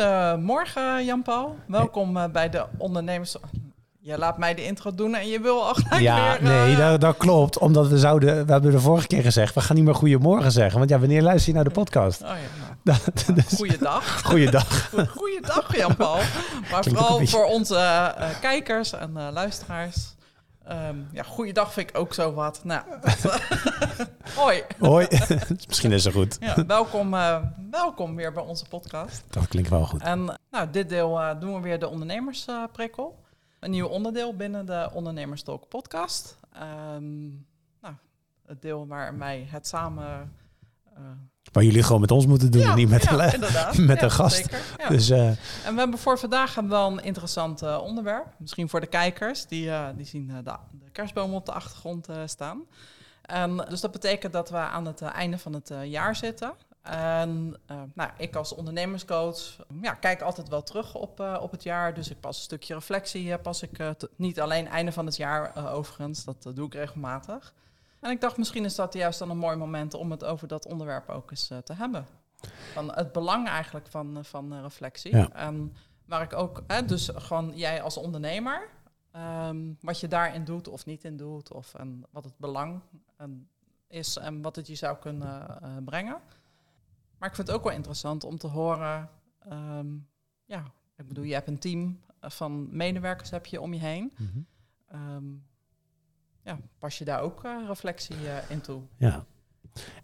Goedemorgen Jan-Paul. Welkom eh, bij de ondernemers... Je laat mij de intro doen en je wil al gelijk Ja, weer... nee, eh, dat, dat klopt. Omdat we zouden, we hebben de vorige keer gezegd, we gaan niet meer goedemorgen zeggen. Want ja, wanneer luister je naar de podcast? Oh ja, nou, Dat, dus, goeiedag. goeiedag. Goeiedag Jan-Paul. Maar vooral voor onze eh, kijkers en eh, luisteraars. Ehm ja, goeiedag vind ik ook zo wat. Nou, dat, hoi. Hoi. Misschien is het goed. Ja, welkom, eh, welkom weer bij onze podcast. Dat klinkt wel goed. En nou, dit deel eh, doen we weer de ondernemersprikkel. een nieuw onderdeel binnen de Ondernemerstalk podcast. Ehm, nou, het deel waarmee het samen... Waar jullie gewoon met ons moeten doen ja, en niet met, ja, de- met Ja, een gast. zeker. Dus eh, En we hebben voor vandaag wel een interessant eh, onderwerp. Misschien voor de kijkers, die, eh, die zien de, de kerstboom op de achtergrond staan. En, dus dat betekent dat we aan het einde van het jaar zitten. En nou, ik als ondernemerscoach ja, kijk altijd wel terug op, op het jaar. Dus ik pas een stukje reflectie, pas ik niet alleen einde van het jaar overigens, dat doe ik regelmatig. En ik dacht, misschien is dat juist dan een mooi moment om het over dat onderwerp ook eens eh, te hebben. Van het belang eigenlijk van, eh, van eh, reflectie. Ja. En waar ik ook, hè, dus gewoon jij als ondernemer, ehm, wat je daarin doet of niet in doet, of en wat het belang en is en wat het je zou kunnen brengen. Maar ik vind het ook wel interessant om te horen, ehm, ja, ik bedoel, je hebt een team van medewerkers heb je om je heen. Ehm, ja, pas je daar ook eh, reflectie eh, in toe? ja.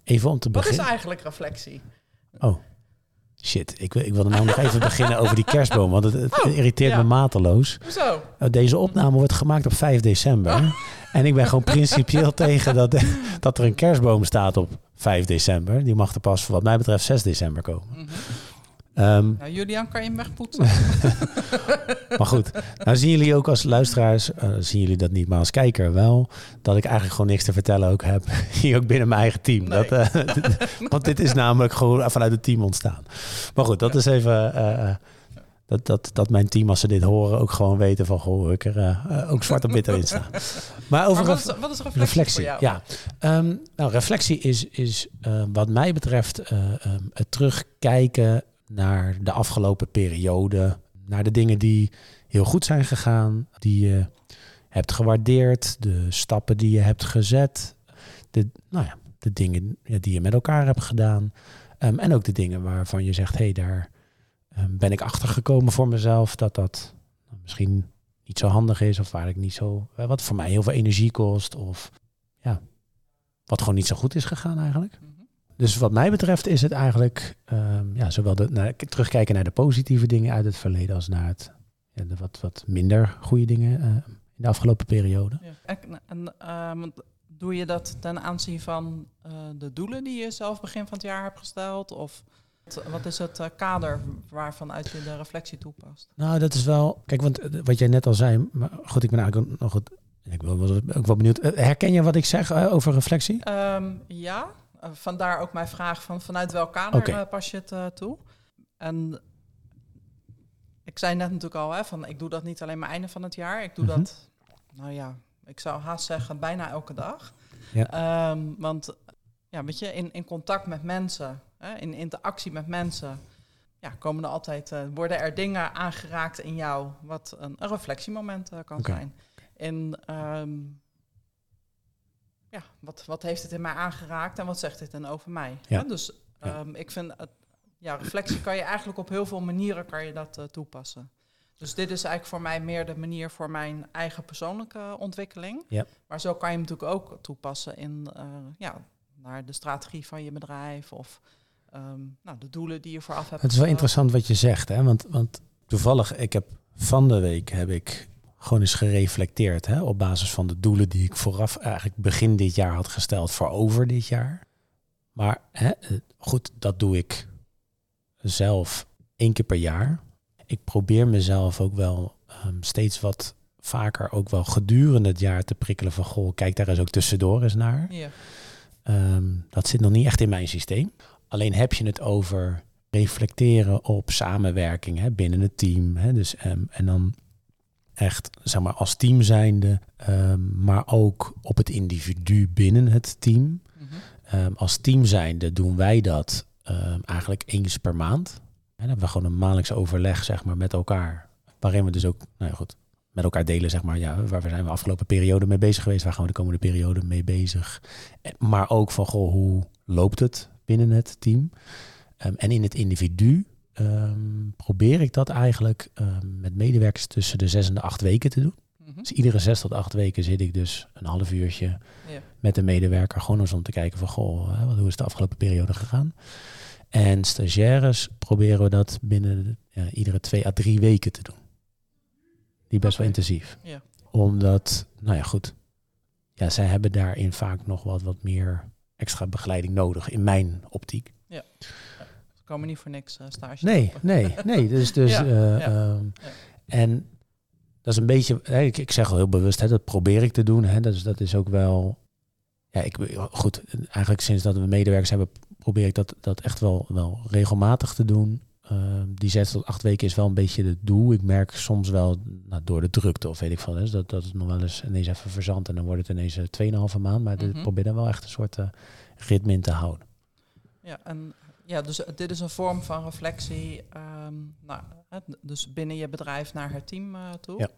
Even om te Wat is beginnen. eigenlijk reflectie? Oh, shit. Ik, wil- ik wilde nou nog even beginnen over die kerstboom. Want het, het Oh, irriteert ja. me mateloos. Hoezo? Uh, Deze opname wordt gemaakt op 5 december. En ik ben gewoon principieel tegen dat, dat er een kerstboom staat op 5 december. Die mag er pas, wat mij betreft, 6 december komen. Mhm. Ehm, Nou, Julian, kan je hem wegpoetsen? maar goed, nou zien jullie ook als luisteraars, eh, zien jullie dat niet, maar als kijker wel, dat ik eigenlijk gewoon niks te vertellen ook heb. Hier ook binnen mijn eigen team. Nee. Dat, eh, want dit is namelijk gewoon vanuit het team ontstaan. Maar goed, dat Ja. is even... eh, dat, dat, dat mijn team, als ze dit horen, ook gewoon weten van... Goh, ik er ook zwart op wit in staan. Maar over... Maar wat, is, wat is reflectie, Reflectie, voor jou? ja. Ehm, nou, reflectie is, is wat mij betreft eh, ehm, het terugkijken naar de afgelopen periode. Naar de dingen die heel goed zijn gegaan, die je hebt gewaardeerd, de stappen die je hebt gezet, de, nou ja, de dingen die je met elkaar hebt gedaan. Ehm, en ook de dingen waarvan je zegt, hé, hey, daar ehm, ben ik achter gekomen voor mezelf, dat dat misschien niet zo handig is of waar ik niet zo, eh, wat voor mij heel veel energie kost of ja, wat gewoon niet zo goed is gegaan eigenlijk. Dus wat mij betreft is het eigenlijk ehm, ja, zowel de, terugkijken naar de positieve dingen uit het verleden als naar het, ja, de wat, wat minder goede dingen eh, in de afgelopen periode. Ja. En, en ehm, doe je dat ten aanzien van eh, de doelen die je zelf begin van het jaar hebt gesteld? Of wat- is het eh, kader waarvan uit je de reflectie toepast? Nou, dat is wel, kijk, want eh, wat jij net al zei, maar goed, ik ben eigenlijk nog het, ik ben wel- ook wel benieuwd. Herken je wat ik zeg over reflectie? Ehm, ja, vandaar ook mijn vraag van vanuit welk kader eh, pas je het eh, toe? En ik zei net natuurlijk al, hè, van ik doe dat niet alleen maar einde van het jaar. Ik doe Mhm. dat, nou ja, ik zou haast zeggen bijna elke dag. Ja. Ehm, want ja, weet je, in, in contact met mensen, hè, in interactie met mensen, ja, komen er altijd, eh, worden er dingen aangeraakt in jou wat een, een reflectiemoment eh, kan zijn. En ehm, ja, wat, wat heeft het in mij aangeraakt en wat zegt dit dan over mij? Ja. Dus ehm, ik vind, het, ja, reflectie kan je eigenlijk op heel veel manieren kan je dat eh, toepassen. Dus dit is eigenlijk voor mij meer de manier voor mijn eigen persoonlijke ontwikkeling. Ja. Maar zo kan je hem natuurlijk ook toepassen in eh, ja, naar de strategie van je bedrijf of ehm, nou, de doelen die je vooraf hebt. Het is wel interessant wat je zegt, hè? Want, want toevallig, ik heb van de week heb ik gewoon eens gereflecteerd hè? op basis van de doelen die ik vooraf eigenlijk begin dit jaar had gesteld voor over dit jaar. Maar hè, eh, goed, dat doe ik zelf één keer per jaar. Ik probeer mezelf ook wel ehm, steeds wat vaker ook wel gedurende het jaar te prikkelen van goh, kijk daar eens ook tussendoor eens naar. Ja. Ehm, dat zit nog niet echt in mijn systeem. Alleen heb je het over reflecteren op samenwerking hè, binnen het team. Hè, dus, ehm, en dan echt zeg maar, als team zijnde, ehm, maar ook op het individu binnen het team. Mhm. Ehm, als team zijnde doen wij dat ehm, eigenlijk eens per maand. dan hebben we gewoon een maandelijks overleg zeg maar, met elkaar. Waarin we dus ook nou ja, goed, met elkaar delen, zeg maar, ja, waar zijn we afgelopen periode mee bezig geweest? Waar gaan we de komende periode mee bezig? Maar ook van, goh, hoe loopt het binnen het team? En in het individu um, probeer ik dat eigenlijk um, met medewerkers tussen de zes en de acht weken te doen. Mm -hmm. Dus iedere zes tot acht weken zit ik dus een half uurtje yeah. met een medewerker. Gewoon eens om te kijken van, goh, hoe is de afgelopen periode gegaan? En stagiaires proberen we dat binnen ja, iedere twee à drie weken te doen. Die best okay. wel intensief. Yeah. Omdat, nou ja, goed. Ja, zij hebben daarin vaak nog wat, wat meer extra begeleiding nodig, in mijn optiek. Ja. Komen niet voor niks uh, stage. Nee, nee, nee. Dus, dus ja, uh, ja. Um, ja. En dat is een beetje, ik, ik zeg al heel bewust, hè, dat probeer ik te doen. Hè, dus dat is ook wel, ja, ik, goed, eigenlijk sinds dat we medewerkers hebben, probeer ik dat, dat echt wel, wel regelmatig te doen. Uh, die zes tot acht weken is wel een beetje het doel. Ik merk soms wel nou, door de drukte of weet ik veel, dat, dat het nog wel eens ineens even verzandt en dan wordt het ineens uh, 2,5 maand. Maar mm -hmm. probeer dan wel echt een soort uh, ritme in te houden. Ja, en ja, dus dit is een vorm van reflectie. Um, nou, dus binnen je bedrijf naar het team uh, toe. Ja.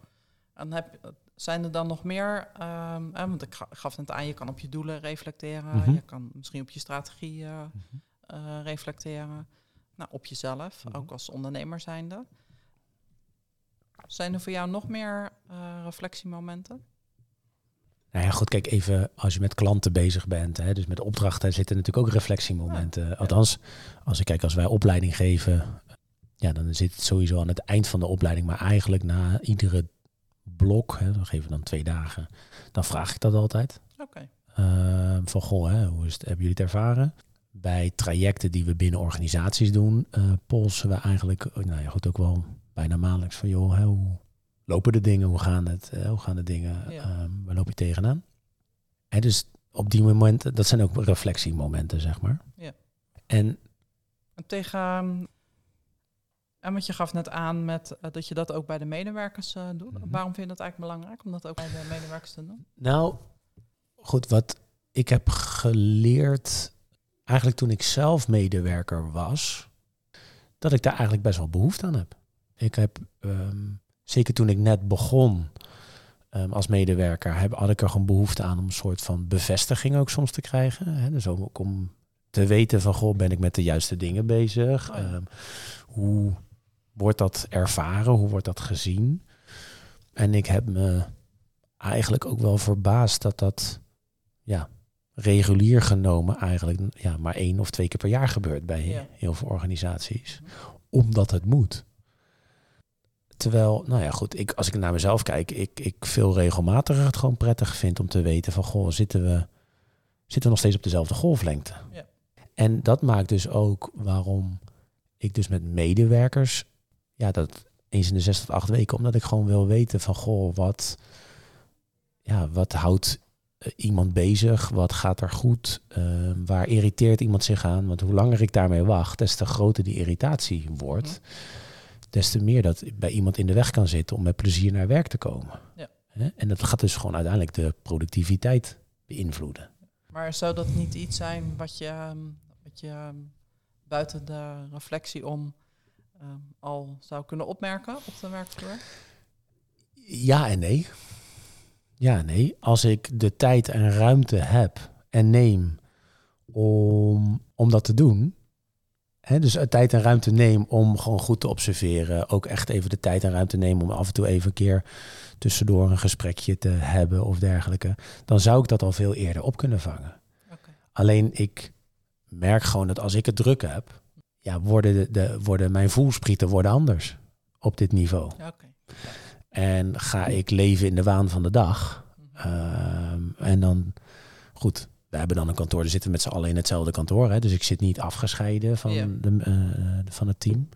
En heb, zijn er dan nog meer? Um, eh, want ik gaf net aan, je kan op je doelen reflecteren. Mhm. Mm -hmm. Je kan misschien op je strategie uh, mm -hmm. reflecteren. Nou, op jezelf, mm -hmm. ook als ondernemer zijnde. Zijn er voor jou nog meer reflectiemomenten? Nou ja, goed, kijk even als je met klanten bezig bent, hè, dus met opdrachten zitten natuurlijk ook reflectiemomenten. Ja, Althans, als ik kijk, als wij opleiding geven, ja, dan zit het sowieso aan het eind van de opleiding, maar eigenlijk na iedere blok, hè, dan geven we dan twee dagen, dan vraag ik dat altijd. Oké. Okay. Uh, van goh, hè, hoe is het, hebben jullie het ervaren? bij trajecten die we binnen organisaties doen, uh, polsen we eigenlijk, nou ja, goed, ook wel bijna maandelijks van, joh, hè, hoe lopen de dingen, hoe gaan het, uh, hoe gaan de dingen, ja. um, waar loop je tegenaan? En dus op die momenten, dat zijn ook reflectiemomenten, zeg maar. Ja. En, en tegen, en wat je gaf net aan met uh, dat je dat ook bij de medewerkers uh, doet. Mm -hmm. Waarom vind je dat eigenlijk belangrijk om dat ook bij de medewerkers te doen? Nou, goed, wat ik heb geleerd eigenlijk toen ik zelf medewerker was, dat ik daar eigenlijk best wel behoefte aan heb. Ik heb, um, zeker toen ik net begon um, als medewerker, heb, had ik er gewoon behoefte aan om een soort van bevestiging ook soms te krijgen. Hè? Dus ook om te weten van, goh, ben ik met de juiste dingen bezig? Oh um, hoe wordt dat ervaren? Hoe wordt dat gezien? En ik heb me eigenlijk ook wel verbaasd dat dat, ja, regulier genomen eigenlijk ja, maar één of twee keer per jaar gebeurt bij ja. heel veel organisaties. Omdat het moet. Terwijl, nou ja, goed, ik, als ik naar mezelf kijk, ik, ik veel regelmatiger het gewoon prettig vind om te weten van, goh, zitten we, zitten we nog steeds op dezelfde golflengte? Ja. En dat maakt dus ook waarom ik dus met medewerkers, ja, dat eens in de zes tot acht weken, omdat ik gewoon wil weten van, goh, wat, ja, wat houdt iemand bezig? Wat gaat er goed? Uh, waar irriteert iemand zich aan? Want hoe langer ik daarmee wacht, des te groter die irritatie wordt. Ja. Des te meer dat bij iemand in de weg kan zitten om met plezier naar werk te komen. Ja. En dat gaat dus gewoon uiteindelijk de productiviteit beïnvloeden. Maar zou dat niet iets zijn wat je, wat je buiten de reflectie om um, al zou kunnen opmerken op de werkvloer? Ja en nee. Ja, nee. Als ik de tijd en ruimte heb en neem om, om dat te doen. Dus tijd en ruimte neem om gewoon goed te observeren. Ook echt even de tijd en ruimte nemen om af en toe even een keer tussendoor een gesprekje te hebben of dergelijke. Dan zou ik dat al veel eerder op kunnen vangen. Okay. Alleen ik merk gewoon dat als ik het druk heb, ja, worden, de, de, worden mijn voelsprieten worden anders op dit niveau. Okay. En ga ik leven in de waan van de dag. Um, en dan, goed, we hebben dan een kantoor, we zitten met z'n allen in hetzelfde kantoor. Hè, dus ik zit niet afgescheiden van, ja. de, uh, van het team.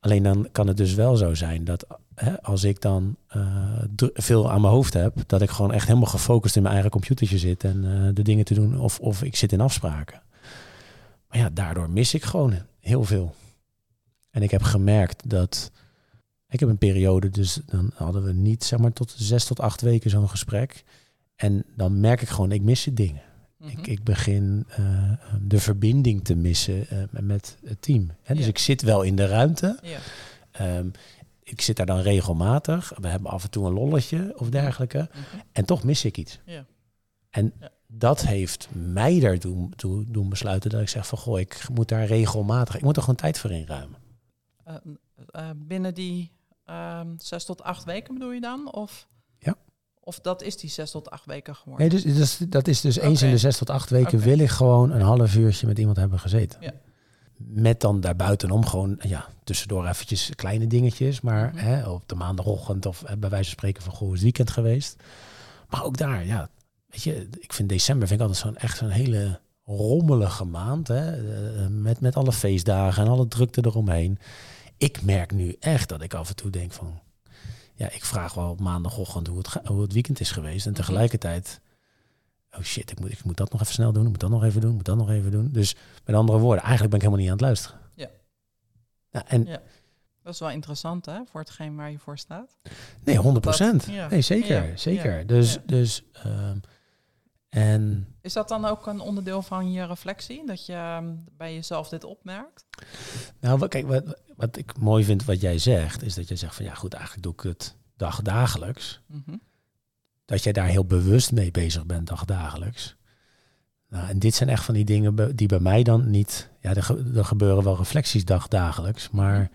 Alleen dan kan het dus wel zo zijn dat hè, als ik dan uh, veel aan mijn hoofd heb, dat ik gewoon echt helemaal gefocust in mijn eigen computertje zit en uh, de dingen te doen. Of, of ik zit in afspraken. Maar ja, daardoor mis ik gewoon heel veel. En ik heb gemerkt dat ik heb een periode, dus dan hadden we niet zeg maar tot zes tot acht weken zo'n gesprek. En dan merk ik gewoon, ik mis de dingen. Mhm. Ik, ik begin eh, de verbinding te missen eh, met het team. Hè? Dus Ja. ik zit wel in de ruimte. Ja. Ehm, ik zit daar dan regelmatig. We hebben af en toe een lolletje of dergelijke. Mhm. En toch mis ik iets. Ja. En dat heeft mij daartoe toe, doen besluiten dat ik zeg van... goh, ik moet daar regelmatig... Ik moet er gewoon tijd voor inruimen. Eh, binnen die ehm, zes tot acht weken bedoel je dan? Of. Of dat is die zes tot acht weken geworden? Nee, dus, dus, dat is dus eens in de zes tot acht weken... Wil ik gewoon een half uurtje met iemand hebben gezeten. Ja. Met dan daarbuitenom gewoon, ja, tussendoor eventjes kleine dingetjes. Maar Mhm. hè, op de maandagochtend of bij wijze van spreken van goh, is het weekend geweest. Maar ook daar, ja, weet je, ik vind december vind ik altijd zo'n echt zo'n hele rommelige maand. Hè, eh, met, met alle feestdagen en alle drukte eromheen. Ik merk nu echt dat ik af en toe denk van, ja, ik vraag wel op maandagochtend hoe het, hoe het weekend is geweest. En Mhm. tegelijkertijd, oh shit, ik moet, ik moet dat nog even snel doen, ik moet dat nog even doen, ik moet dat nog even doen. Dus met andere woorden, eigenlijk ben ik helemaal niet aan het luisteren. Ja. Nou, en Ja. Dat is wel interessant, hè, voor hetgeen waar je voor staat. nee, 100 procent. Ja. Nee, zeker, Ja, zeker. Dus, dus, ehm, en Is dat dan ook een onderdeel van je reflectie? Dat je ehm, bij jezelf dit opmerkt? nou, wat- kijk, wat, wat ik mooi vind wat jij zegt, is dat je zegt van ja, goed, eigenlijk doe ik het dagdagelijks. Mhm. Dat jij daar heel bewust mee bezig bent dagdagelijks. Nou, en dit zijn echt van die dingen die bij mij dan niet. Ja, er, ge- gebeuren wel reflecties dagdagelijks, maar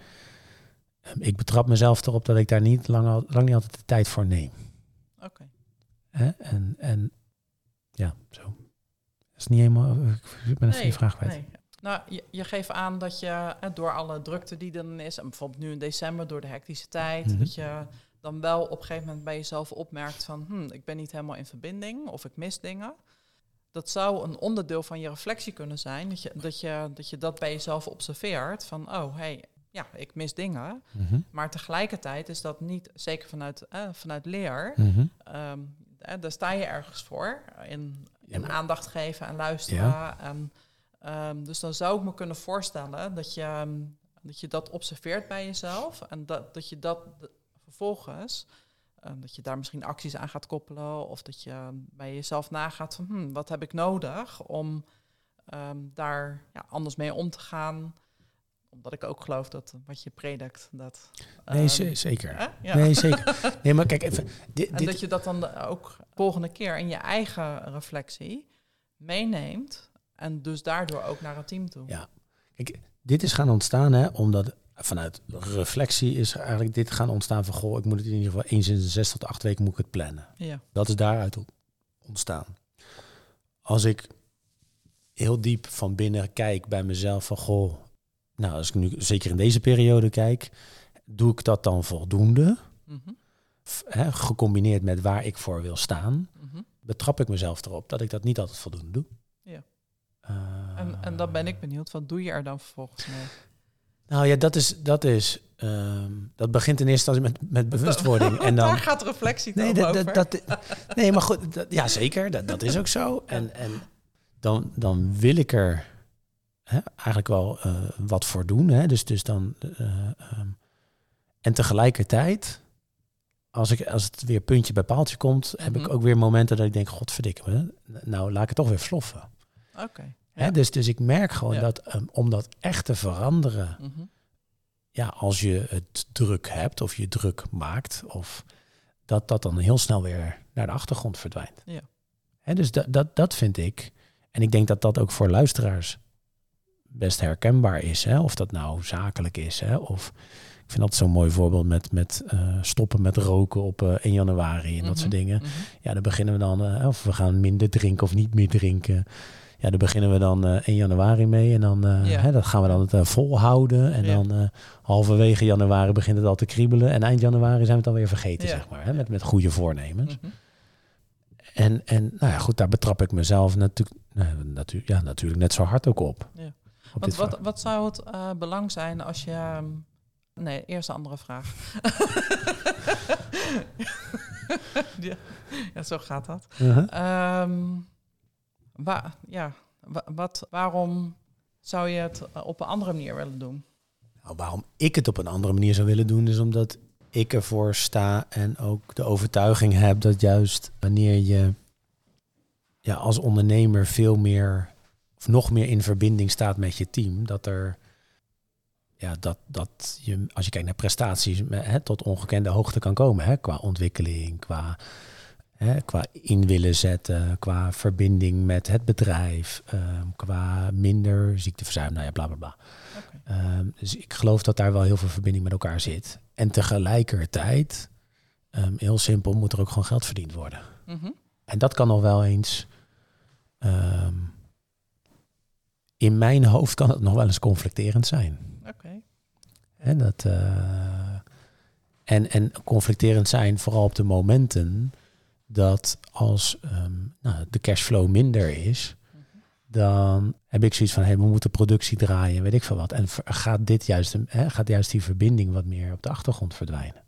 ehm, ik betrap mezelf erop dat ik daar niet lang, lang niet altijd de tijd voor neem. Oké. En, en ja, zo. Dat is niet helemaal. Ik ben even je vraag kwijt. nee. Nou, je, je geeft aan dat je eh, door alle drukte die er dan is, en bijvoorbeeld nu in december door de hectische tijd, Mhm. dat je dan wel op een gegeven moment bij jezelf opmerkt van, hm, ik ben niet helemaal in verbinding of ik mis dingen. Dat zou een onderdeel van je reflectie kunnen zijn, dat je dat, je, dat, je dat bij jezelf observeert van, oh, hey, ja, ik mis dingen. Mhm, Maar tegelijkertijd is dat niet, zeker vanuit, eh, vanuit leer, mhm. Ehm, eh, daar sta je ergens voor. In, in aandacht geven en luisteren. En, ehm, dus dan zou ik me kunnen voorstellen dat je, ehm, dat je dat observeert bij jezelf. En dat, dat je dat vervolgens, ehm, dat je daar misschien acties aan gaat koppelen. Of dat je bij jezelf nagaat van hm, wat heb ik nodig om daar ja, anders mee om te gaan. Omdat ik ook geloof dat wat je predikt, dat... Nee, ehm, ze- zeker. hè? Ja. Nee, zeker. Nee, maar kijk even. Dit, En dit, dat je dat dan ook volgende keer in je eigen reflectie meeneemt. En dus daardoor ook naar het team toe. Ja. Kijk, dit is gaan ontstaan, hè, omdat vanuit reflectie is eigenlijk dit gaan ontstaan van goh, ik moet het in ieder geval eens in de zes tot acht weken moet ik het plannen. Ja. Dat is daaruit ontstaan. Als ik heel diep van binnen kijk bij mezelf van goh, nou als ik nu zeker in deze periode kijk, doe ik dat dan voldoende? Mhm, F- hè, gecombineerd met waar ik voor wil staan, mhm. betrap ik mezelf erop dat ik dat niet altijd voldoende doe. Ja. Eh, En, en dan ben ik benieuwd, wat doe je er dan vervolgens mee? Nou ja, dat is, dat is, ehm, dat begint in eerste instantie met, met bewustwording. en dan, Daar gaat reflectie nee, dat, over. dat, dat, nee, maar goed, dat, ja zeker, dat, dat is ook zo. En, en dan, dan wil ik er hè, eigenlijk wel eh, wat voor doen. Hè? Dus, dus dan, eh, ehm, en tegelijkertijd, als, ik, als het weer puntje bij paaltje komt, heb ik Mhm. ook weer momenten dat ik denk, godverdikke me, nou laat ik het toch weer sloffen. Oké. Ja. Dus, dus ik merk gewoon Ja. dat ehm, om dat echt te veranderen, Mhm. ja, als je het druk hebt of je druk maakt, of dat dat dan heel snel weer naar de achtergrond verdwijnt. Ja. Hè, dus dat, dat, dat vind ik. En ik denk dat dat ook voor luisteraars best herkenbaar is. Hè? Of dat nou zakelijk is. Hè? Of ik vind dat zo'n mooi voorbeeld met, met eh, stoppen met roken op eh 1 januari en dat soort Mhm, dingen. mhm. Ja, dan beginnen we dan, eh, of we gaan minder drinken of niet meer drinken. Ja, daar beginnen we dan eh 1 januari mee. En dan eh, Ja. hè, dat gaan we dan het eh, volhouden. En Ja. dan eh, halverwege januari begint het al te kriebelen. En eind januari zijn we het alweer vergeten, Ja. zeg maar. Hè, met, met goede voornemens. Mhm. En, en nou ja, goed, daar betrap ik mezelf natuurlijk, nou, natu ja, natuurlijk net zo hard ook op. Ja. Want wat, wat zou het eh, belang zijn als je... ehm, Nee, eerst een andere vraag. ja. ja, zo gaat dat. Uh-huh. Ehm, wa- ja, wa- wat, waarom zou je het eh, op een andere manier willen doen? Nou, waarom ik het op een andere manier zou willen doen, is omdat ik ervoor sta en ook de overtuiging heb dat juist wanneer je ja, als ondernemer veel meer of nog meer in verbinding staat met je team. Dat er ja, dat, dat je, als je kijkt naar prestaties, hè, tot ongekende hoogte kan komen. Hè, qua ontwikkeling, qua, hè, qua in willen zetten, qua verbinding met het bedrijf, ehm, qua minder ziekteverzuim, nou ja, bla bla bla. Ehm, dus ik geloof dat daar wel heel veel verbinding met elkaar zit. En tegelijkertijd, um, heel simpel, moet er ook gewoon geld verdiend worden. Mhm. En dat kan nog wel eens. In mijn hoofd kan het nog wel eens conflicterend zijn. Oké. En, dat, uh, en, en conflicterend zijn vooral op de momenten dat als um, nou, de cashflow minder is, dan heb ik zoiets van, hey, we moeten productie draaien, weet ik veel wat. En gaat dit juist, hè, gaat juist die verbinding wat meer op de achtergrond verdwijnen.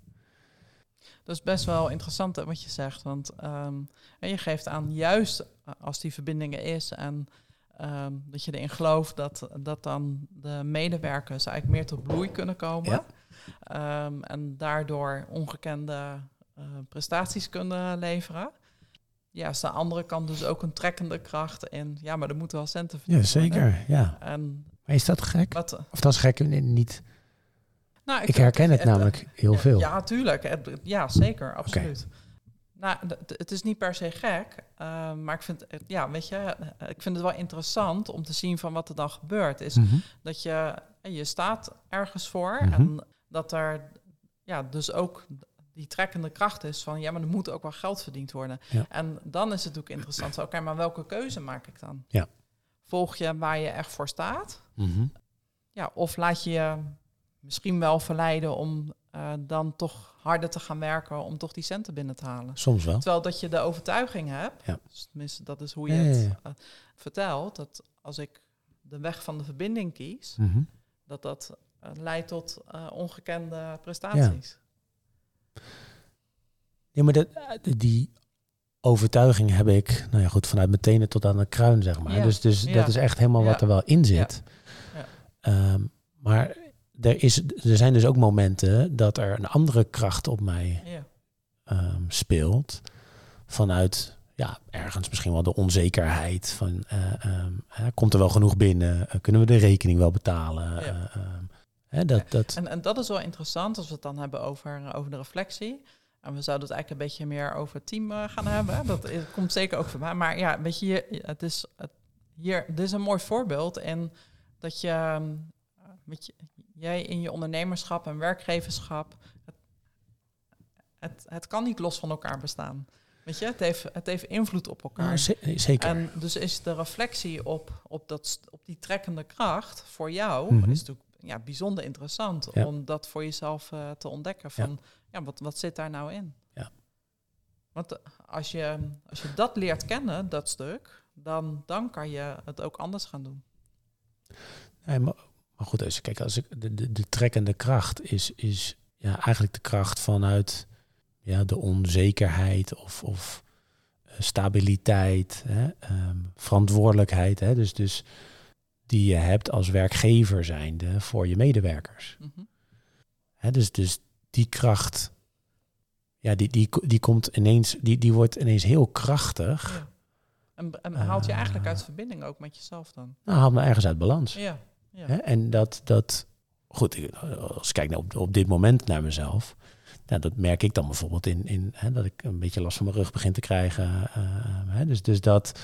Dat is best wel interessant wat je zegt, want um, je geeft aan, juist als die verbindingen is en Ehm, dat je erin gelooft dat, dat dan de medewerkers eigenlijk meer tot bloei kunnen komen. Ehm, en daardoor ongekende uh, prestaties kunnen leveren. Ja, is de andere kant dus ook een trekkende kracht in. Ja, maar er moeten wel centen verdienen. Ja, zeker. Ja. En, maar is dat gek? Wat, of dat is gek niet? Nou, ik, ik herken het, namelijk heel veel. Ja, tuurlijk. ja, zeker. Absoluut. Nou, het is niet per se gek, uh, maar ik vind, ja, weet je, ik vind het wel interessant om te zien van wat er dan gebeurt. Is mhm. dat je, je staat ergens voor mhm. en dat er, ja, dus ook die trekkende kracht is van, ja, maar er moet ook wel geld verdiend worden. En dan is het ook interessant, oké, maar welke keuze maak ik dan? Ja. Volg je waar je echt voor staat? Mhm. Ja, of laat je je misschien wel verleiden om uh, dan toch harder te gaan werken om toch die centen binnen te halen. Soms wel. Terwijl dat je de overtuiging hebt, ja. dus tenminste dat is hoe je het uh, vertelt, dat als ik de weg van de verbinding kies, mm dat dat uh, leidt tot ongekende prestaties. Ja, maar dat, die overtuiging heb ik, nou ja goed, vanuit mijn tenen tot aan de kruin, zeg maar. Dus, dus dat is echt helemaal wat er wel in zit. Um, maar er, is, er zijn dus ook momenten dat er een andere kracht op mij ja. Ehm, speelt. Vanuit ja, ergens misschien wel de onzekerheid van uh, um, komt er wel genoeg binnen? Uh, kunnen we de rekening wel betalen? Ja. Um, dat, dat... En, en dat is wel interessant als we het dan hebben over, over de reflectie. En we zouden het eigenlijk een beetje meer over het team gaan hebben. Dat komt zeker ook voor mij. Maar ja, weet je, het is, het, hier, dit is een mooi voorbeeld. En dat je, weet je, jij in je ondernemerschap en werkgeverschap, het, het, het, kan niet los van elkaar bestaan. Weet je, het heeft, het heeft invloed op elkaar. zeker. En dus is de reflectie op, op, dat, op die trekkende kracht voor jou, mhm. is natuurlijk ja, bijzonder interessant om dat voor jezelf uh, te ontdekken. Van ja. wat, wat zit daar nou in? Ja. Want eh, als je, als je dat leert kennen, dat stuk, dan, dan kan je het ook anders gaan doen. Nee, maar maar goed, als, kijk, als ik, de, de, de trekkende kracht is, is ja, eigenlijk de kracht vanuit ja, de onzekerheid of, of uh, stabiliteit, hè, um, verantwoordelijkheid. Hè, dus, dus die je hebt als werkgever zijnde voor je medewerkers. Mm -hmm. hè, dus, dus die kracht, ja, die, die, die komt ineens, die, die wordt ineens heel krachtig. Ja. En, en haalt je eigenlijk uit verbinding ook met jezelf dan? Nou, haalt me ergens uit balans. Ja. Ja. En dat, dat, goed, als ik kijk naar op, op dit moment naar mezelf, nou, dat merk ik dan bijvoorbeeld in, in hè, dat ik een beetje last van mijn rug begin te krijgen. Uh, hè, dus, dus dat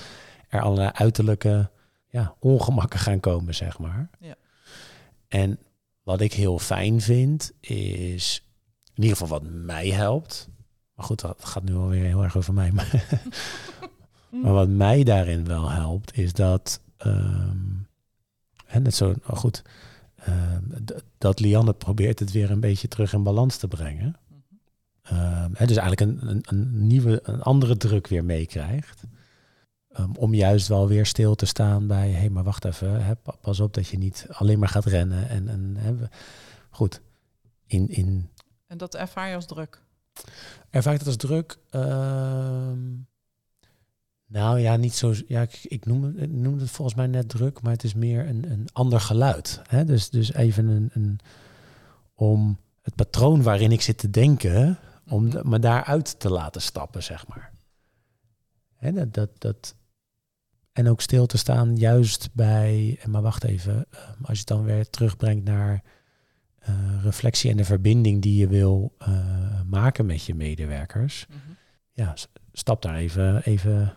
er allerlei uiterlijke ja, ongemakken gaan komen, zeg maar. Ja. En wat ik heel fijn vind, is in ieder geval wat mij helpt. Maar goed, dat gaat nu alweer heel erg over mij. Maar, maar wat mij daarin wel helpt, is dat um, en net zo oh goed. Uh, dat Lianne probeert het weer een beetje terug in balans te brengen. Uh, dus eigenlijk een, een, een, nieuwe, een andere druk weer meekrijgt. Um, om juist wel weer stil te staan bij, hé, hey, maar wacht even, hè, pas op dat je niet alleen maar gaat rennen. En, en hè, goed, in, in... En dat ervaar je als druk? Ervaar ik dat als druk? Ehm, nou ja, niet zo. Ja, ik, ik noem, het, noem het volgens mij net druk, maar het is meer een, een ander geluid. Hè? Dus, dus even een, een. om het patroon waarin ik zit te denken, om mhm. me daaruit te laten stappen, zeg maar. Hè, dat, dat, dat, En ook stil te staan juist bij, maar wacht even, ehm, als je het dan weer terugbrengt naar uh, reflectie en de verbinding die je wil uh, maken met je medewerkers. Mhm. Ja, stap daar even, even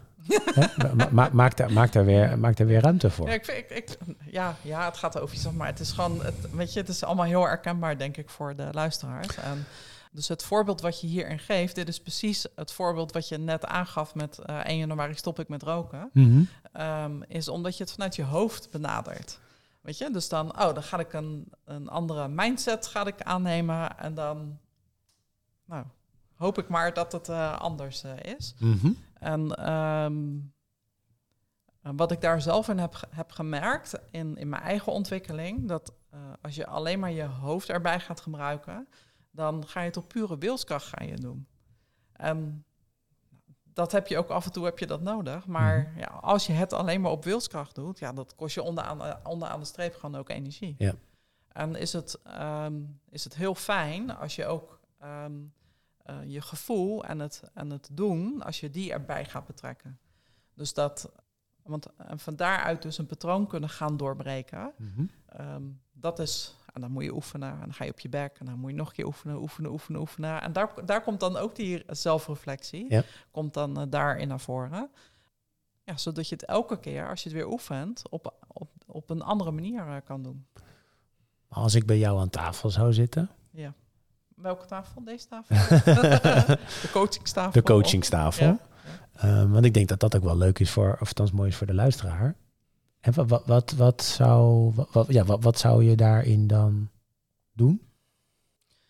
ma- ma- maak, daar, maak, daar weer, maak daar weer ruimte voor. Ja, ik, ik, ik, ja, ja, het gaat over jezelf, maar het is gewoon, het, weet je, het is allemaal heel herkenbaar, denk ik, voor de luisteraars. En dus het voorbeeld wat je hierin geeft, dit is precies het voorbeeld wat je net aangaf met eh 1 januari stop ik met roken, Mhm. ehm, is omdat je het vanuit je hoofd benadert. Weet je, dus dan, oh, dan ga ik een, een andere mindset ga ik aannemen en dan, nou, hoop ik maar dat het eh, anders eh, is. Mhm. En ehm, wat ik daar zelf in heb, heb gemerkt in, in mijn eigen ontwikkeling, dat eh, als je alleen maar je hoofd erbij gaat gebruiken, dan ga je het op pure wilskracht gaan je doen. En dat heb je ook af en toe heb je dat nodig. Maar ja, als je het alleen maar op wilskracht doet, ja, dat kost je onderaan, de- onderaan de streep gewoon ook energie. Ja. En is het, ehm, is het heel fijn als je ook ehm, eh, je gevoel en het, en het doen, als je die erbij gaat betrekken. Dus dat, want en van daaruit dus een patroon kunnen gaan doorbreken. Mhm. Ehm, dat is, en dan moet je oefenen, en dan ga je op je bek, en dan moet je nog een keer oefenen, oefenen, oefenen, oefenen. En daar, daar komt dan ook die zelfreflectie, Ja. komt dan eh, daarin naar voren. Ja, zodat je het elke keer, als je het weer oefent, op, op, op een andere manier eh, kan doen. Als ik bij jou aan tafel zou zitten, Ja. Welke tafel? Deze tafel? de coachingstafel? de coachingstafel. Ja. Ehm, want ik denk dat dat ook wel leuk is voor, of althans mooi is voor de luisteraar. En wat, wat, wat, wat zou, wat, ja, wat, wat zou je daarin dan doen?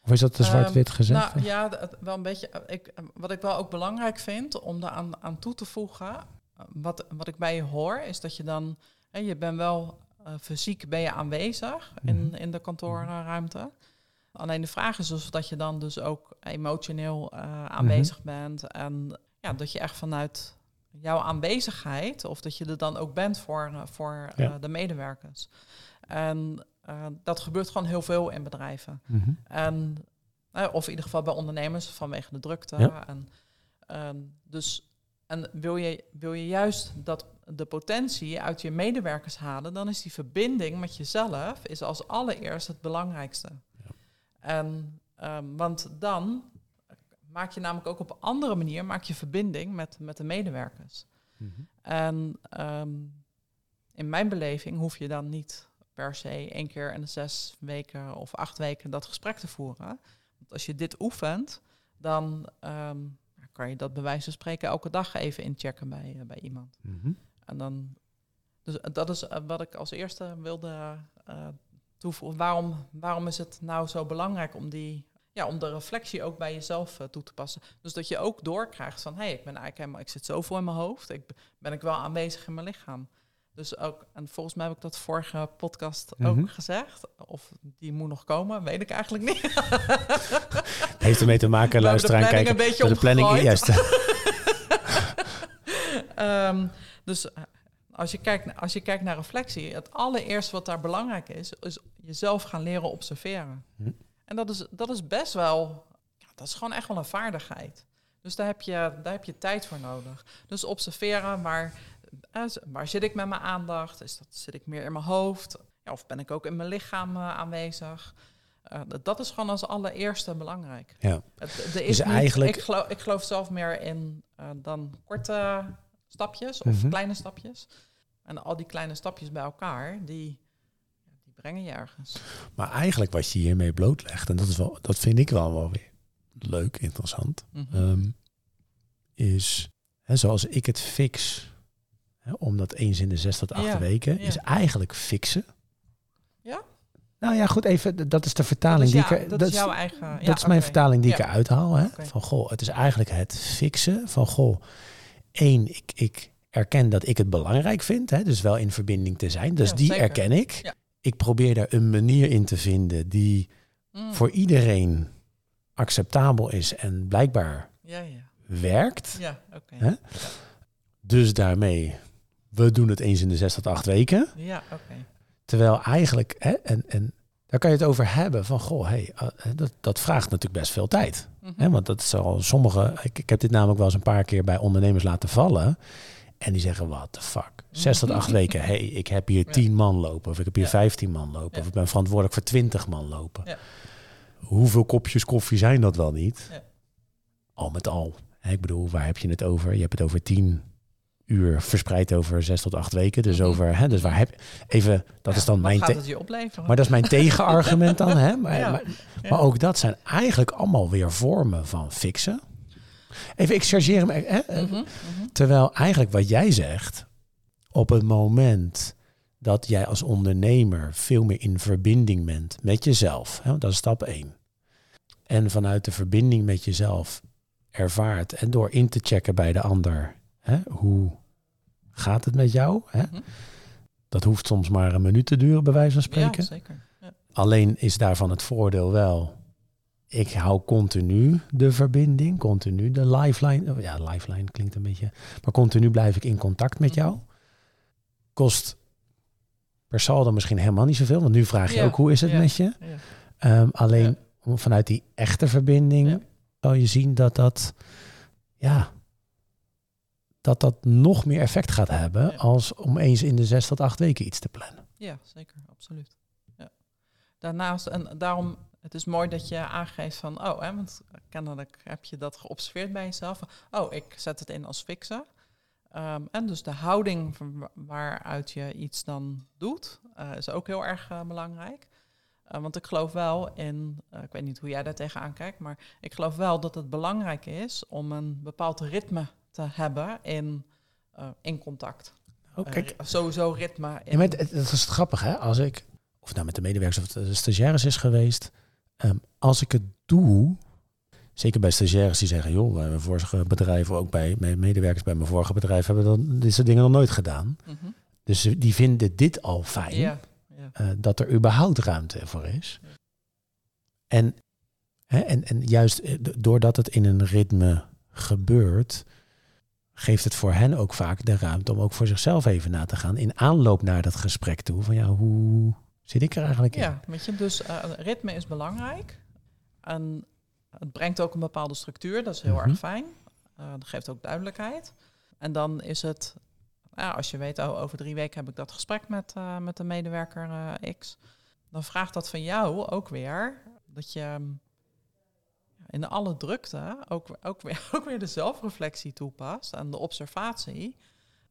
Of is dat te Ehm, zwart-wit gezegd? Nou ja, wel een beetje. eh, Ik, eh, wat ik wel ook belangrijk vind om daar aan, aan toe te voegen, eh, wat, wat ik bij je hoor, is dat je dan, hè, je bent wel fysiek ben je aanwezig in, Mhm. in de kantoorruimte. Alleen de vraag is dus dat je dan dus ook emotioneel eh, aanwezig bent en ja, dat je echt vanuit jouw aanwezigheid, of dat je er dan ook bent voor, eh, voor eh, de medewerkers. En dat gebeurt gewoon heel veel in bedrijven. Mhm. En, of in ieder geval bij ondernemers vanwege de drukte. Ja. En, ehm, dus, en wil, je, wil je juist dat de potentie uit je medewerkers halen, dan is die verbinding met jezelf is als allereerst het belangrijkste. En, ehm, want dan maak je namelijk ook op een andere manier maak je verbinding met, met de medewerkers. Mhm. En ehm, in mijn beleving hoef je dan niet per se één keer in de zes weken of acht weken dat gesprek te voeren. Want als je dit oefent, dan ehm, kan je dat bij wijze van spreken elke dag even inchecken bij, eh, bij iemand. Mhm. En dan, dus dat is eh, wat ik als eerste wilde eh, toevoegen. Waarom, waarom is het nou zo belangrijk om die, ja, om de reflectie ook bij jezelf eh, toe te passen? Dus dat je ook doorkrijgt van, hé, hey, ik ben eigenlijk helemaal, ik zit zoveel in mijn hoofd, ik ben ik wel aanwezig in mijn lichaam. Dus ook, en volgens mij heb ik dat vorige podcast Mhm. ook gezegd. Of die moet nog komen, weet ik eigenlijk niet. Heeft ermee te maken, luisteraar, planning kijken. een beetje de planning, juist. Ehm, dus eh, als je, kijkt, als je kijkt naar reflectie, het allereerste wat daar belangrijk is, is jezelf gaan leren observeren. Hm. En dat is, dat is best wel, ja, dat is gewoon echt wel een vaardigheid. Dus daar heb je, daar heb je tijd voor nodig. Dus observeren, waar, eh, waar zit ik met mijn aandacht? Is dat, zit ik meer in mijn hoofd? Ja, of ben ik ook in mijn lichaam eh, aanwezig? Eh, dat- is gewoon als allereerste belangrijk. Ja. Het, er is Dus niet- eigenlijk- ik, geloof, ik geloof zelf meer in dan korte stapjes of Mhm. kleine stapjes. En al die kleine stapjes bij elkaar, die, die brengen je ergens. Maar eigenlijk wat je hiermee blootlegt, en dat, is wel, dat vind ik wel, wel weer leuk, interessant, Mhm. ehm, is hè, zoals ik het fix, hè, om dat eens in de zes tot acht Ja, weken, ja. is eigenlijk fixen. Ja? Nou ja, goed, even, dat is de dat vertaling die ik... er- dat dat is jouw eigen... ja, dat is mijn vertaling die ik eruit haal. Hè? Van goh, het is eigenlijk het fixen van goh, één, ik, ik erken dat ik het belangrijk vind, hè? dus wel in verbinding te zijn. Dus Ja, die zeker. erken ik. Ja. Ik probeer daar een manier in te vinden die Mm. voor iedereen acceptabel is en blijkbaar Ja, werkt. Ja, oké. Hè? Dus daarmee, we doen het eens in de zes tot acht weken. Ja, oké. Terwijl eigenlijk, hè, en, en daar kan je het over hebben van, goh, hey, eh, dat, dat vraagt natuurlijk best veel tijd. Mhm. Hè, want dat is al sommige, ik, ik heb dit namelijk wel eens een paar keer bij ondernemers laten vallen. En die zeggen, wat the fuck? Zes tot acht weken. hey, ik heb hier tien man lopen. Of ik heb hier vijftien man lopen. Of ik ben verantwoordelijk voor twintig man lopen. Hoeveel kopjes koffie zijn dat wel niet? Ja. Al met al. Ik bedoel, waar heb je het over? Je hebt het over tien uur verspreid over zes tot acht weken. Dus Mhm. over, hè, dus waar heb even, dat Ja, is dan mijn, gaat te- het je opleveren? maar dat is mijn tegenargument dan, hè? Maar, Ja. maar, Ja. maar ook dat zijn eigenlijk allemaal weer vormen van fixen. Even, ik chargeer hem. Hè? Mhm, mhm. Terwijl eigenlijk wat jij zegt, op het moment dat jij als ondernemer veel meer in verbinding bent met jezelf, hè, dat is stap één. En vanuit de verbinding met jezelf ervaart en door in te checken bij de ander, hè, hoe gaat het met jou? Hè? Mhm. Dat hoeft soms maar een minuut te duren, bij wijze van spreken. Ja, zeker. Ja. Alleen is daarvan het voordeel wel. Ik hou continu de verbinding, continu de lifeline. oh Ja, lifeline klinkt een beetje. Maar continu blijf ik in contact met jou. Kost per saldo misschien helemaal niet zoveel. Want nu vraag je Ja, ook hoe is het ja, met je. Ja. Ehm, alleen vanuit die echte verbinding zal je zien dat dat, ja, dat dat nog meer effect gaat hebben als om eens in de zes tot acht weken iets te plannen. Ja, zeker, absoluut. Daarnaast, en daarom, het is mooi dat je aangeeft van, oh, hè, want kennelijk heb je dat geobserveerd bij jezelf. Oh, ik zet het in als fixen. Ehm, en dus de houding van waaruit je iets dan doet, eh, is ook heel erg eh, belangrijk. Eh, want ik geloof wel in, ik weet niet hoe jij daar tegenaan kijkt, maar ik geloof wel dat het belangrijk is om een bepaald ritme te hebben in, in contact. Oh, kijk, sowieso ritme. In, Ja, maar het, het, het is grappig, hè? Als ik, of nou met de medewerkers of de stagiaires is geweest, ehm, als ik het doe, zeker bij stagiaires die zeggen, joh, bij mijn vorige bedrijven, ook bij mijn medewerkers bij mijn vorige bedrijf, hebben dan dit soort dingen nog nooit gedaan. Mhm. Dus die vinden dit al fijn, Ja, ja. eh, dat er überhaupt ruimte voor is. En, hè, en, en juist eh, doordat het in een ritme gebeurt, geeft het voor hen ook vaak de ruimte om ook voor zichzelf even na te gaan. In aanloop naar dat gesprek toe. Van ja, hoe zit ik er eigenlijk in? Ja, weet je, dus eh, ritme is belangrijk. En het brengt ook een bepaalde structuur, dat is heel Mhm. erg fijn. Eh, dat geeft ook duidelijkheid. En dan is het, ja, als je weet, oh, over drie weken heb ik dat gesprek met, eh, met de medewerker X, dan vraagt dat van jou ook weer dat je mm, in alle drukte ook, ook, weer, ook weer de zelfreflectie toepast en de observatie.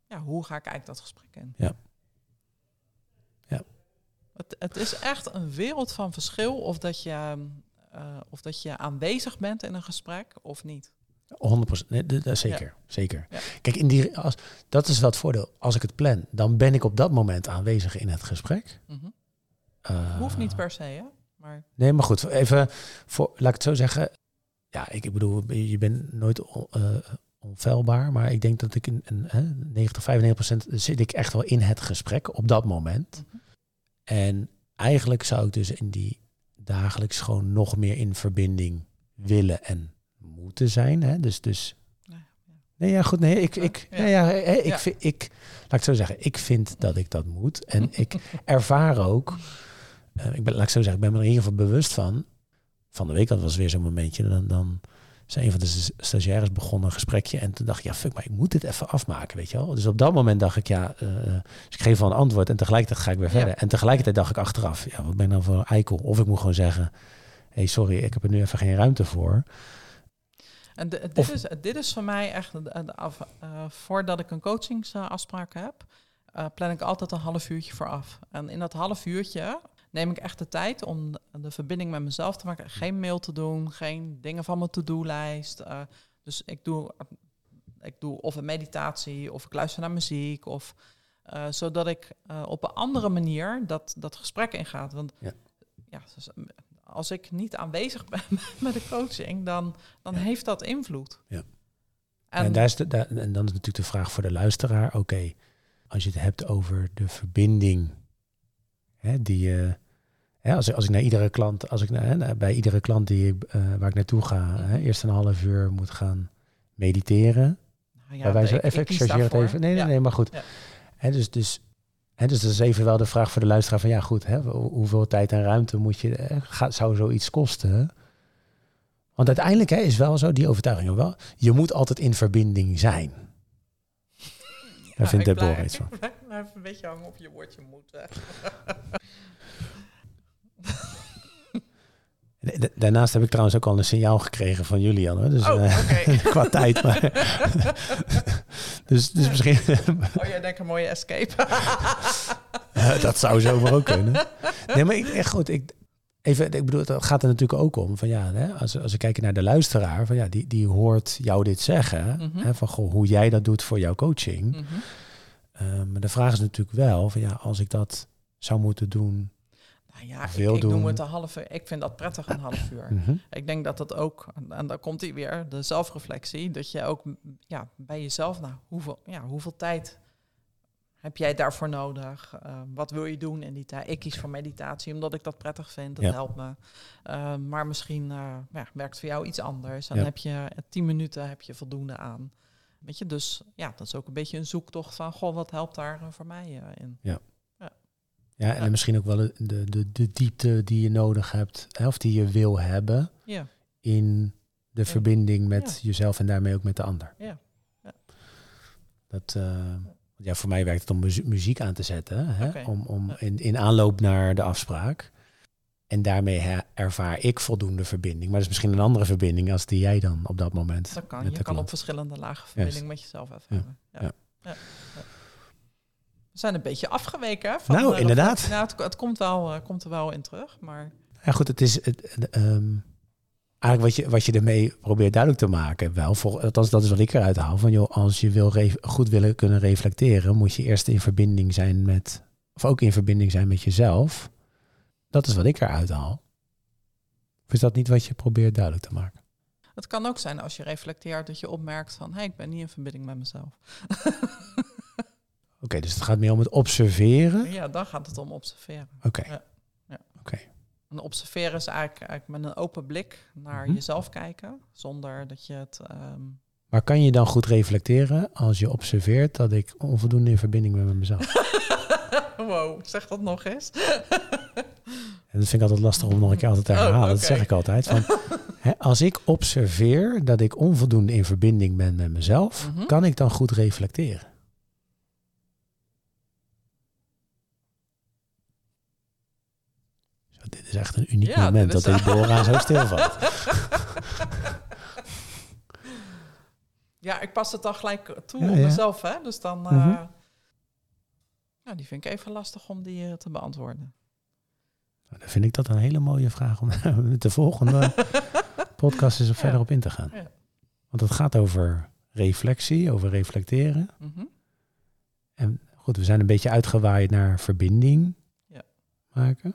Ja, hoe ga ik eigenlijk dat gesprek in? Ja. Ja. Het, het is echt een wereld van verschil of dat je, eh, of dat je aanwezig bent in een gesprek of niet. 100%. Nee, dat, dat zeker. zeker. Ja. Kijk, in die, als, dat is het voordeel. Als ik het plan, dan ben ik op dat moment aanwezig in het gesprek. Mhm. Eh, Hoeft niet per se, hè? Maar Nee, maar goed, even voor, laat ik het zo zeggen. Ja, ik, ik bedoel, je bent nooit on- eh, onfeilbaar, maar ik denk dat ik een, een hè, 90, 95 procent zit ik echt wel in het gesprek op dat moment. Mhm. En eigenlijk zou ik dus in die dagelijks gewoon nog meer in verbinding willen en moeten zijn. Hè? Dus, dus Nee, ja, goed. Nee, ik, ik, Ja. ja. ik, vind, ik, laat ik zo zeggen, ik vind dat ik dat moet. En ik ervaar ook, eh, ik ben, laat ik zo zeggen, ik ben me er in ieder geval bewust van. Van de week, dat was weer zo'n momentje, dan, dan zijn een van de stagiaires begonnen een gesprekje. En toen dacht ik, ja, fuck, maar ik moet dit even afmaken, weet je wel. Dus op dat moment dacht ik, ja, dus ik geef wel een antwoord en tegelijkertijd ga ik weer Ja. verder. En tegelijkertijd dacht ik achteraf, ja, wat ben ik nou voor een eikel? Of ik moet gewoon zeggen, hey, sorry, ik heb er nu even geen ruimte voor. En de- dit, Of- is, dit is voor mij echt, af, eh, voordat ik een coachingsafspraak heb, eh, plan ik altijd een half uurtje vooraf. En in dat half uurtje neem ik echt de tijd om de, verbinding met mezelf te maken. Geen mail te doen, geen dingen van mijn to-do-lijst. eh, dus ik doe, ik doe of een meditatie, of ik luister naar muziek, of eh, zodat ik eh, op een andere manier dat, dat gesprek ingaat. Want Ja. ja, dus, als ik niet aanwezig ben met de coaching, dan, dan heeft dat invloed. Ja. En, En, daar is de, daar, en dan is natuurlijk de vraag voor de luisteraar. Oké, als je het hebt over de verbinding hè, die je... Hè, als, ik- als ik naar iedere klant, als ik hè, bij iedere klant die ik, eh, waar ik naartoe ga, hè, eerst een half uur moet gaan mediteren. nou ja, wijze ik- even, ik ik het even. Nee, nee, Ja. nee, maar goed. Ja. Hè, dus, dus, hè, dus dat is even wel de vraag voor de luisteraar van ja, goed, hè, hoe- hoeveel tijd en ruimte moet je, hè, gaat, zou zoiets kosten? Want uiteindelijk hè, is wel zo die overtuiging wel, je moet altijd in verbinding zijn. Daar vindt ik Deborah iets van. blijf- blijf een beetje hangen op je woordje moeten. Da- da- Daarnaast heb ik trouwens ook al een signaal gekregen van Julian. Hoor. Dus, Oh, eh, qua tijd. Maar dus, dus misschien... Oh, jij denkt een mooie escape. Dat zou zomaar ook kunnen. Nee, maar ik, echt goed. Ik, even, ik bedoel, het gaat er natuurlijk ook om. Van ja, hè, als, als we kijken naar de luisteraar, van ja, die, die hoort jou dit zeggen. Mhm. Hè, van goh, hoe jij dat doet voor jouw coaching. Mhm. Eh, maar de vraag is natuurlijk wel: van ja, als ik dat zou moeten doen. Nou ja, ik, ik noem doen. het een half uur. Ik vind dat prettig, een half uur. Mhm. Ik denk dat dat ook, en dan komt hij weer, de zelfreflectie, dat je ook ja, bij jezelf, nou, hoeveel, ja, hoeveel tijd heb jij daarvoor nodig? Eh, wat wil je doen in die tijd? Ik kies voor meditatie omdat ik dat prettig vind, dat Ja. helpt me. Eh, maar misschien eh, ja, werkt voor jou iets anders. Dan Ja. heb je eh, tien minuten heb je voldoende aan. Weet je, dus ja, dat is ook een beetje een zoektocht van, goh, wat helpt daar eh, voor mij in? Ja, en Ja. dan misschien ook wel de, de, de diepte die je nodig hebt, hè, of die je wil hebben Ja, in de verbinding met jezelf en daarmee ook met de ander. Ja. Ja. Dat, ja, voor mij werkt het om muzie- muziek aan te zetten, hè, om, om in, in aanloop naar de afspraak. En daarmee ervaar ik voldoende verbinding. Maar dat is misschien een andere verbinding als die jij dan op dat moment. dat kan. Je kan op verschillende lagen verbinding met jezelf ervaren. Ja. Ja. Ja. We zijn een beetje afgeweken. Hè, van, Nou, eh, inderdaad. Nou, het, het komt, wel, eh, komt er wel in terug, maar Ja, goed, het is het, het, ehm, eigenlijk wat je, wat je ermee probeert duidelijk te maken. Wel, voor, althans, dat is wat ik eruit haal. Van joh, als je wil goed willen kunnen reflecteren, moet je eerst in verbinding zijn met, of ook in verbinding zijn met jezelf. Dat is wat ik eruit haal. Of is dat niet wat je probeert duidelijk te maken? het kan ook zijn als je reflecteert dat je opmerkt van, hé, hey, ik ben niet in verbinding met mezelf. Oké, dus het gaat meer om het observeren. Ja, dan gaat het om observeren. Oké. Ja. Ja. Oké. En observeren is eigenlijk, eigenlijk met een open blik naar Mhm. jezelf kijken, zonder dat je het... ehm, Maar kan je dan goed reflecteren als je observeert dat ik onvoldoende in verbinding ben met mezelf? wow, zeg dat nog eens. En dat vind ik altijd lastig om nog een keer altijd te Oh, herhalen. Dat zeg ik altijd. Van, hè, als ik observeer dat ik onvoldoende in verbinding ben met mezelf, Mhm. kan ik dan goed reflecteren? Dit is echt een uniek Ja, moment dat is- Deborah zo stilvalt. Ja, ik pas het dan gelijk toe Ja, op mezelf, hè. Dus dan... Mhm. ja, die vind ik even lastig om die eh, te beantwoorden. Nou, Dan vind ik dat een hele mooie vraag om de volgende podcast eens er verder op in te gaan. Want het gaat over reflectie, over reflecteren. Mhm. En goed, we zijn een beetje uitgewaaid naar verbinding Ja. maken.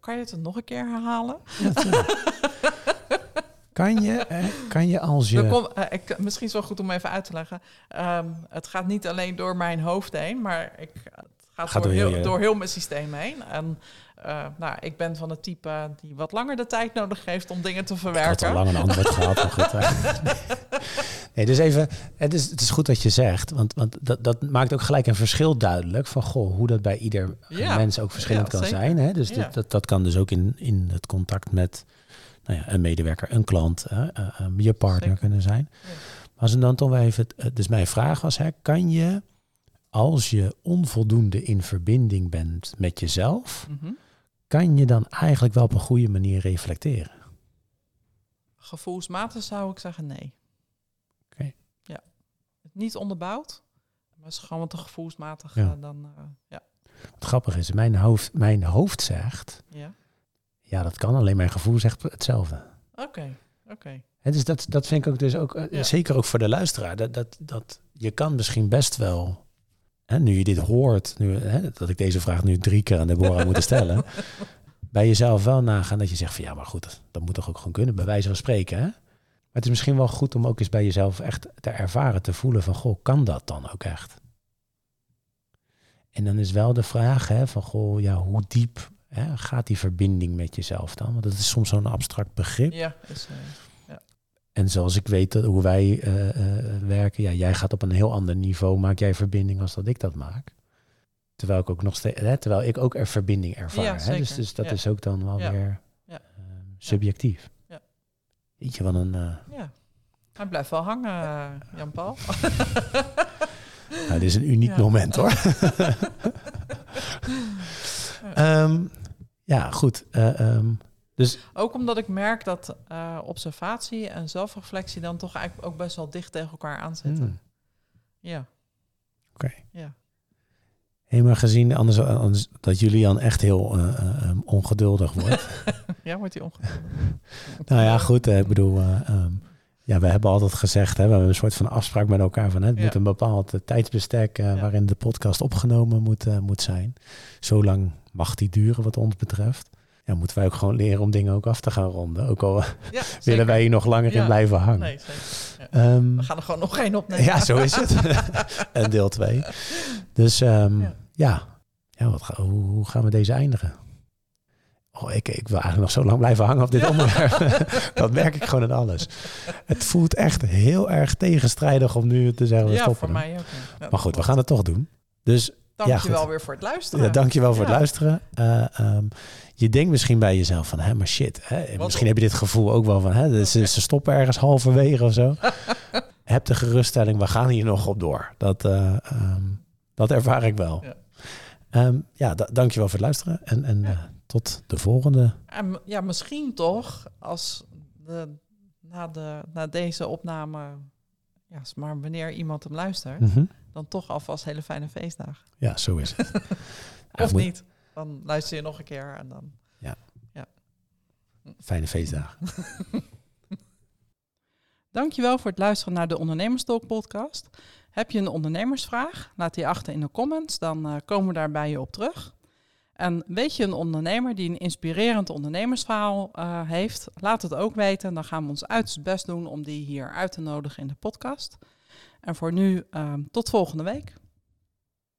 Kan je het nog een keer herhalen? Kan je, eh, kan je als je... Kom- eh, ik, misschien is het wel goed om even uit te leggen. Ehm, het gaat niet alleen door mijn hoofd heen, maar ik, het gaat, Gaat door, door heel, heel je- door heel mijn systeem heen. En eh, nou, ik ben van het type die wat langer de tijd nodig heeft om dingen te Ik had verwerken. al lang een antwoord gehad. Maar goed, nee, dus even, het is, het is goed dat je zegt, want, want dat, dat maakt ook gelijk een verschil duidelijk van goh, hoe dat bij ieder Ja. mens ook verschillend Ja, kan zeker. zijn. Hè? Dus Ja. dat, dat, dat kan dus ook in, in het contact met nou ja, een medewerker, een klant, hè, eh, eh, je partner Zeker. kunnen zijn. Maar als we dan toch wel even, eh, dus mijn vraag was, hè, kan je als je onvoldoende in verbinding bent met jezelf, Mhm. Kan je dan eigenlijk wel op een goede manier reflecteren? Gevoelsmatig zou ik zeggen nee. Oké. Ja. Niet onderbouwd, maar het is gewoon wat een gevoelsmatig Ja. eh, dan... eh, ja. Wat grappig is, mijn hoofd, mijn hoofd zegt, ja. ja, dat kan, alleen mijn gevoel zegt hetzelfde. Oké, oké. Hè, dus dat, dat vind ik ook dus ook, eh, Ja. zeker ook voor de luisteraar, dat, dat, dat je kan misschien best wel, hè, nu je dit hoort, nu, hè, dat ik deze vraag nu drie keer aan Deborah moet stellen, bij jezelf wel nagaan dat je zegt van ja, maar goed, dat moet toch ook gewoon kunnen, bij wijze van spreken. Hè? Maar het is misschien wel goed om ook eens bij jezelf echt te ervaren, te voelen van goh, kan dat dan ook echt? En dan is wel de vraag hè, van goh, ja, hoe diep hè, gaat die verbinding met jezelf dan? Want dat is soms zo'n abstract begrip. Ja, is, eh, En zoals ik weet dat- hoe wij eh, eh, werken, ja, jij gaat op een heel ander niveau, maak jij verbinding als dat ik dat maak. Terwijl ik ook nog steeds, hè, terwijl ik ook er verbinding ervaar. Ja, hè? Dus, dus dat Ja. is ook dan wel Ja. weer Ja. eh, subjectief. Ja. Weet je wat een. eh, ja. Hij blijft wel hangen, eh, Jan-Paul. Nou, dit is een uniek moment hoor. Ehm, ja, goed. eh, ehm, dus Ook omdat ik merk dat eh, observatie en zelfreflectie dan toch eigenlijk ook best wel dicht tegen elkaar aanzitten. hmm, Ja. Oké. Ja. helemaal gezien anders, anders dat Julian echt heel eh, eh, ehm, ongeduldig wordt. ja, wordt die ongeduldig. nou ja, goed. eh, ik bedoel, eh, ehm, ja, we hebben altijd gezegd, hè, we hebben een soort van afspraak met elkaar van hè, het Ja. moet een bepaald eh, tijdsbestek eh, Ja. waarin de podcast opgenomen moet, eh, moet zijn. Zolang mag die duren wat ons betreft. Ja, moeten wij ook gewoon leren om dingen ook af te gaan ronden. Ook al Ja, willen wij hier nog langer in Ja. blijven hangen. Nee, zeker. Ehm, We gaan er gewoon nog één opnemen. ja, zo is het. en deel 2. Dus ehm, Ja. ja, ja wat ga- hoe, hoe gaan we deze eindigen? Oh, ik, ik wil eigenlijk nog zo lang blijven hangen op dit Ja. onderwerp. dat merk ik gewoon in alles. Het voelt echt heel erg tegenstrijdig om nu te zeggen we Ja, stoppen. voor mij ook. ja. Ja, Maar goed, we gaan het toch doen. Dus Dank ja, je wel weer voor het luisteren. ja, dankjewel voor het luisteren. Eh, ehm, je denkt misschien bij jezelf van, hè, maar shit. Hè, Wat misschien op? heb je dit gevoel ook wel van, hè, ze, ze stoppen ergens halverwege of zo. heb de geruststelling, we gaan hier nog op door. Dat, eh, ehm, dat ervaar ik wel. Ja. Ja, ja da- dankjewel voor het luisteren. En, en eh, tot de volgende. En ja, misschien toch als de, na, de, na deze opname, ja, maar wanneer iemand hem luistert, Mhm. Dan toch alvast hele fijne feestdagen. Ja, zo is het. Ja, Of niet. Dan luister je nog een keer en dan. Fijne feestdagen. Dankjewel voor het luisteren naar de Ondernemerstalk podcast. Heb je een ondernemersvraag? Laat die achter in de comments, dan eh, komen we daar bij je op terug. En weet je een ondernemer die een inspirerend ondernemersverhaal eh, heeft? Laat het ook weten. Dan gaan we ons uiterst best doen om die hier uit te nodigen in de podcast. En voor nu, eh, tot volgende week.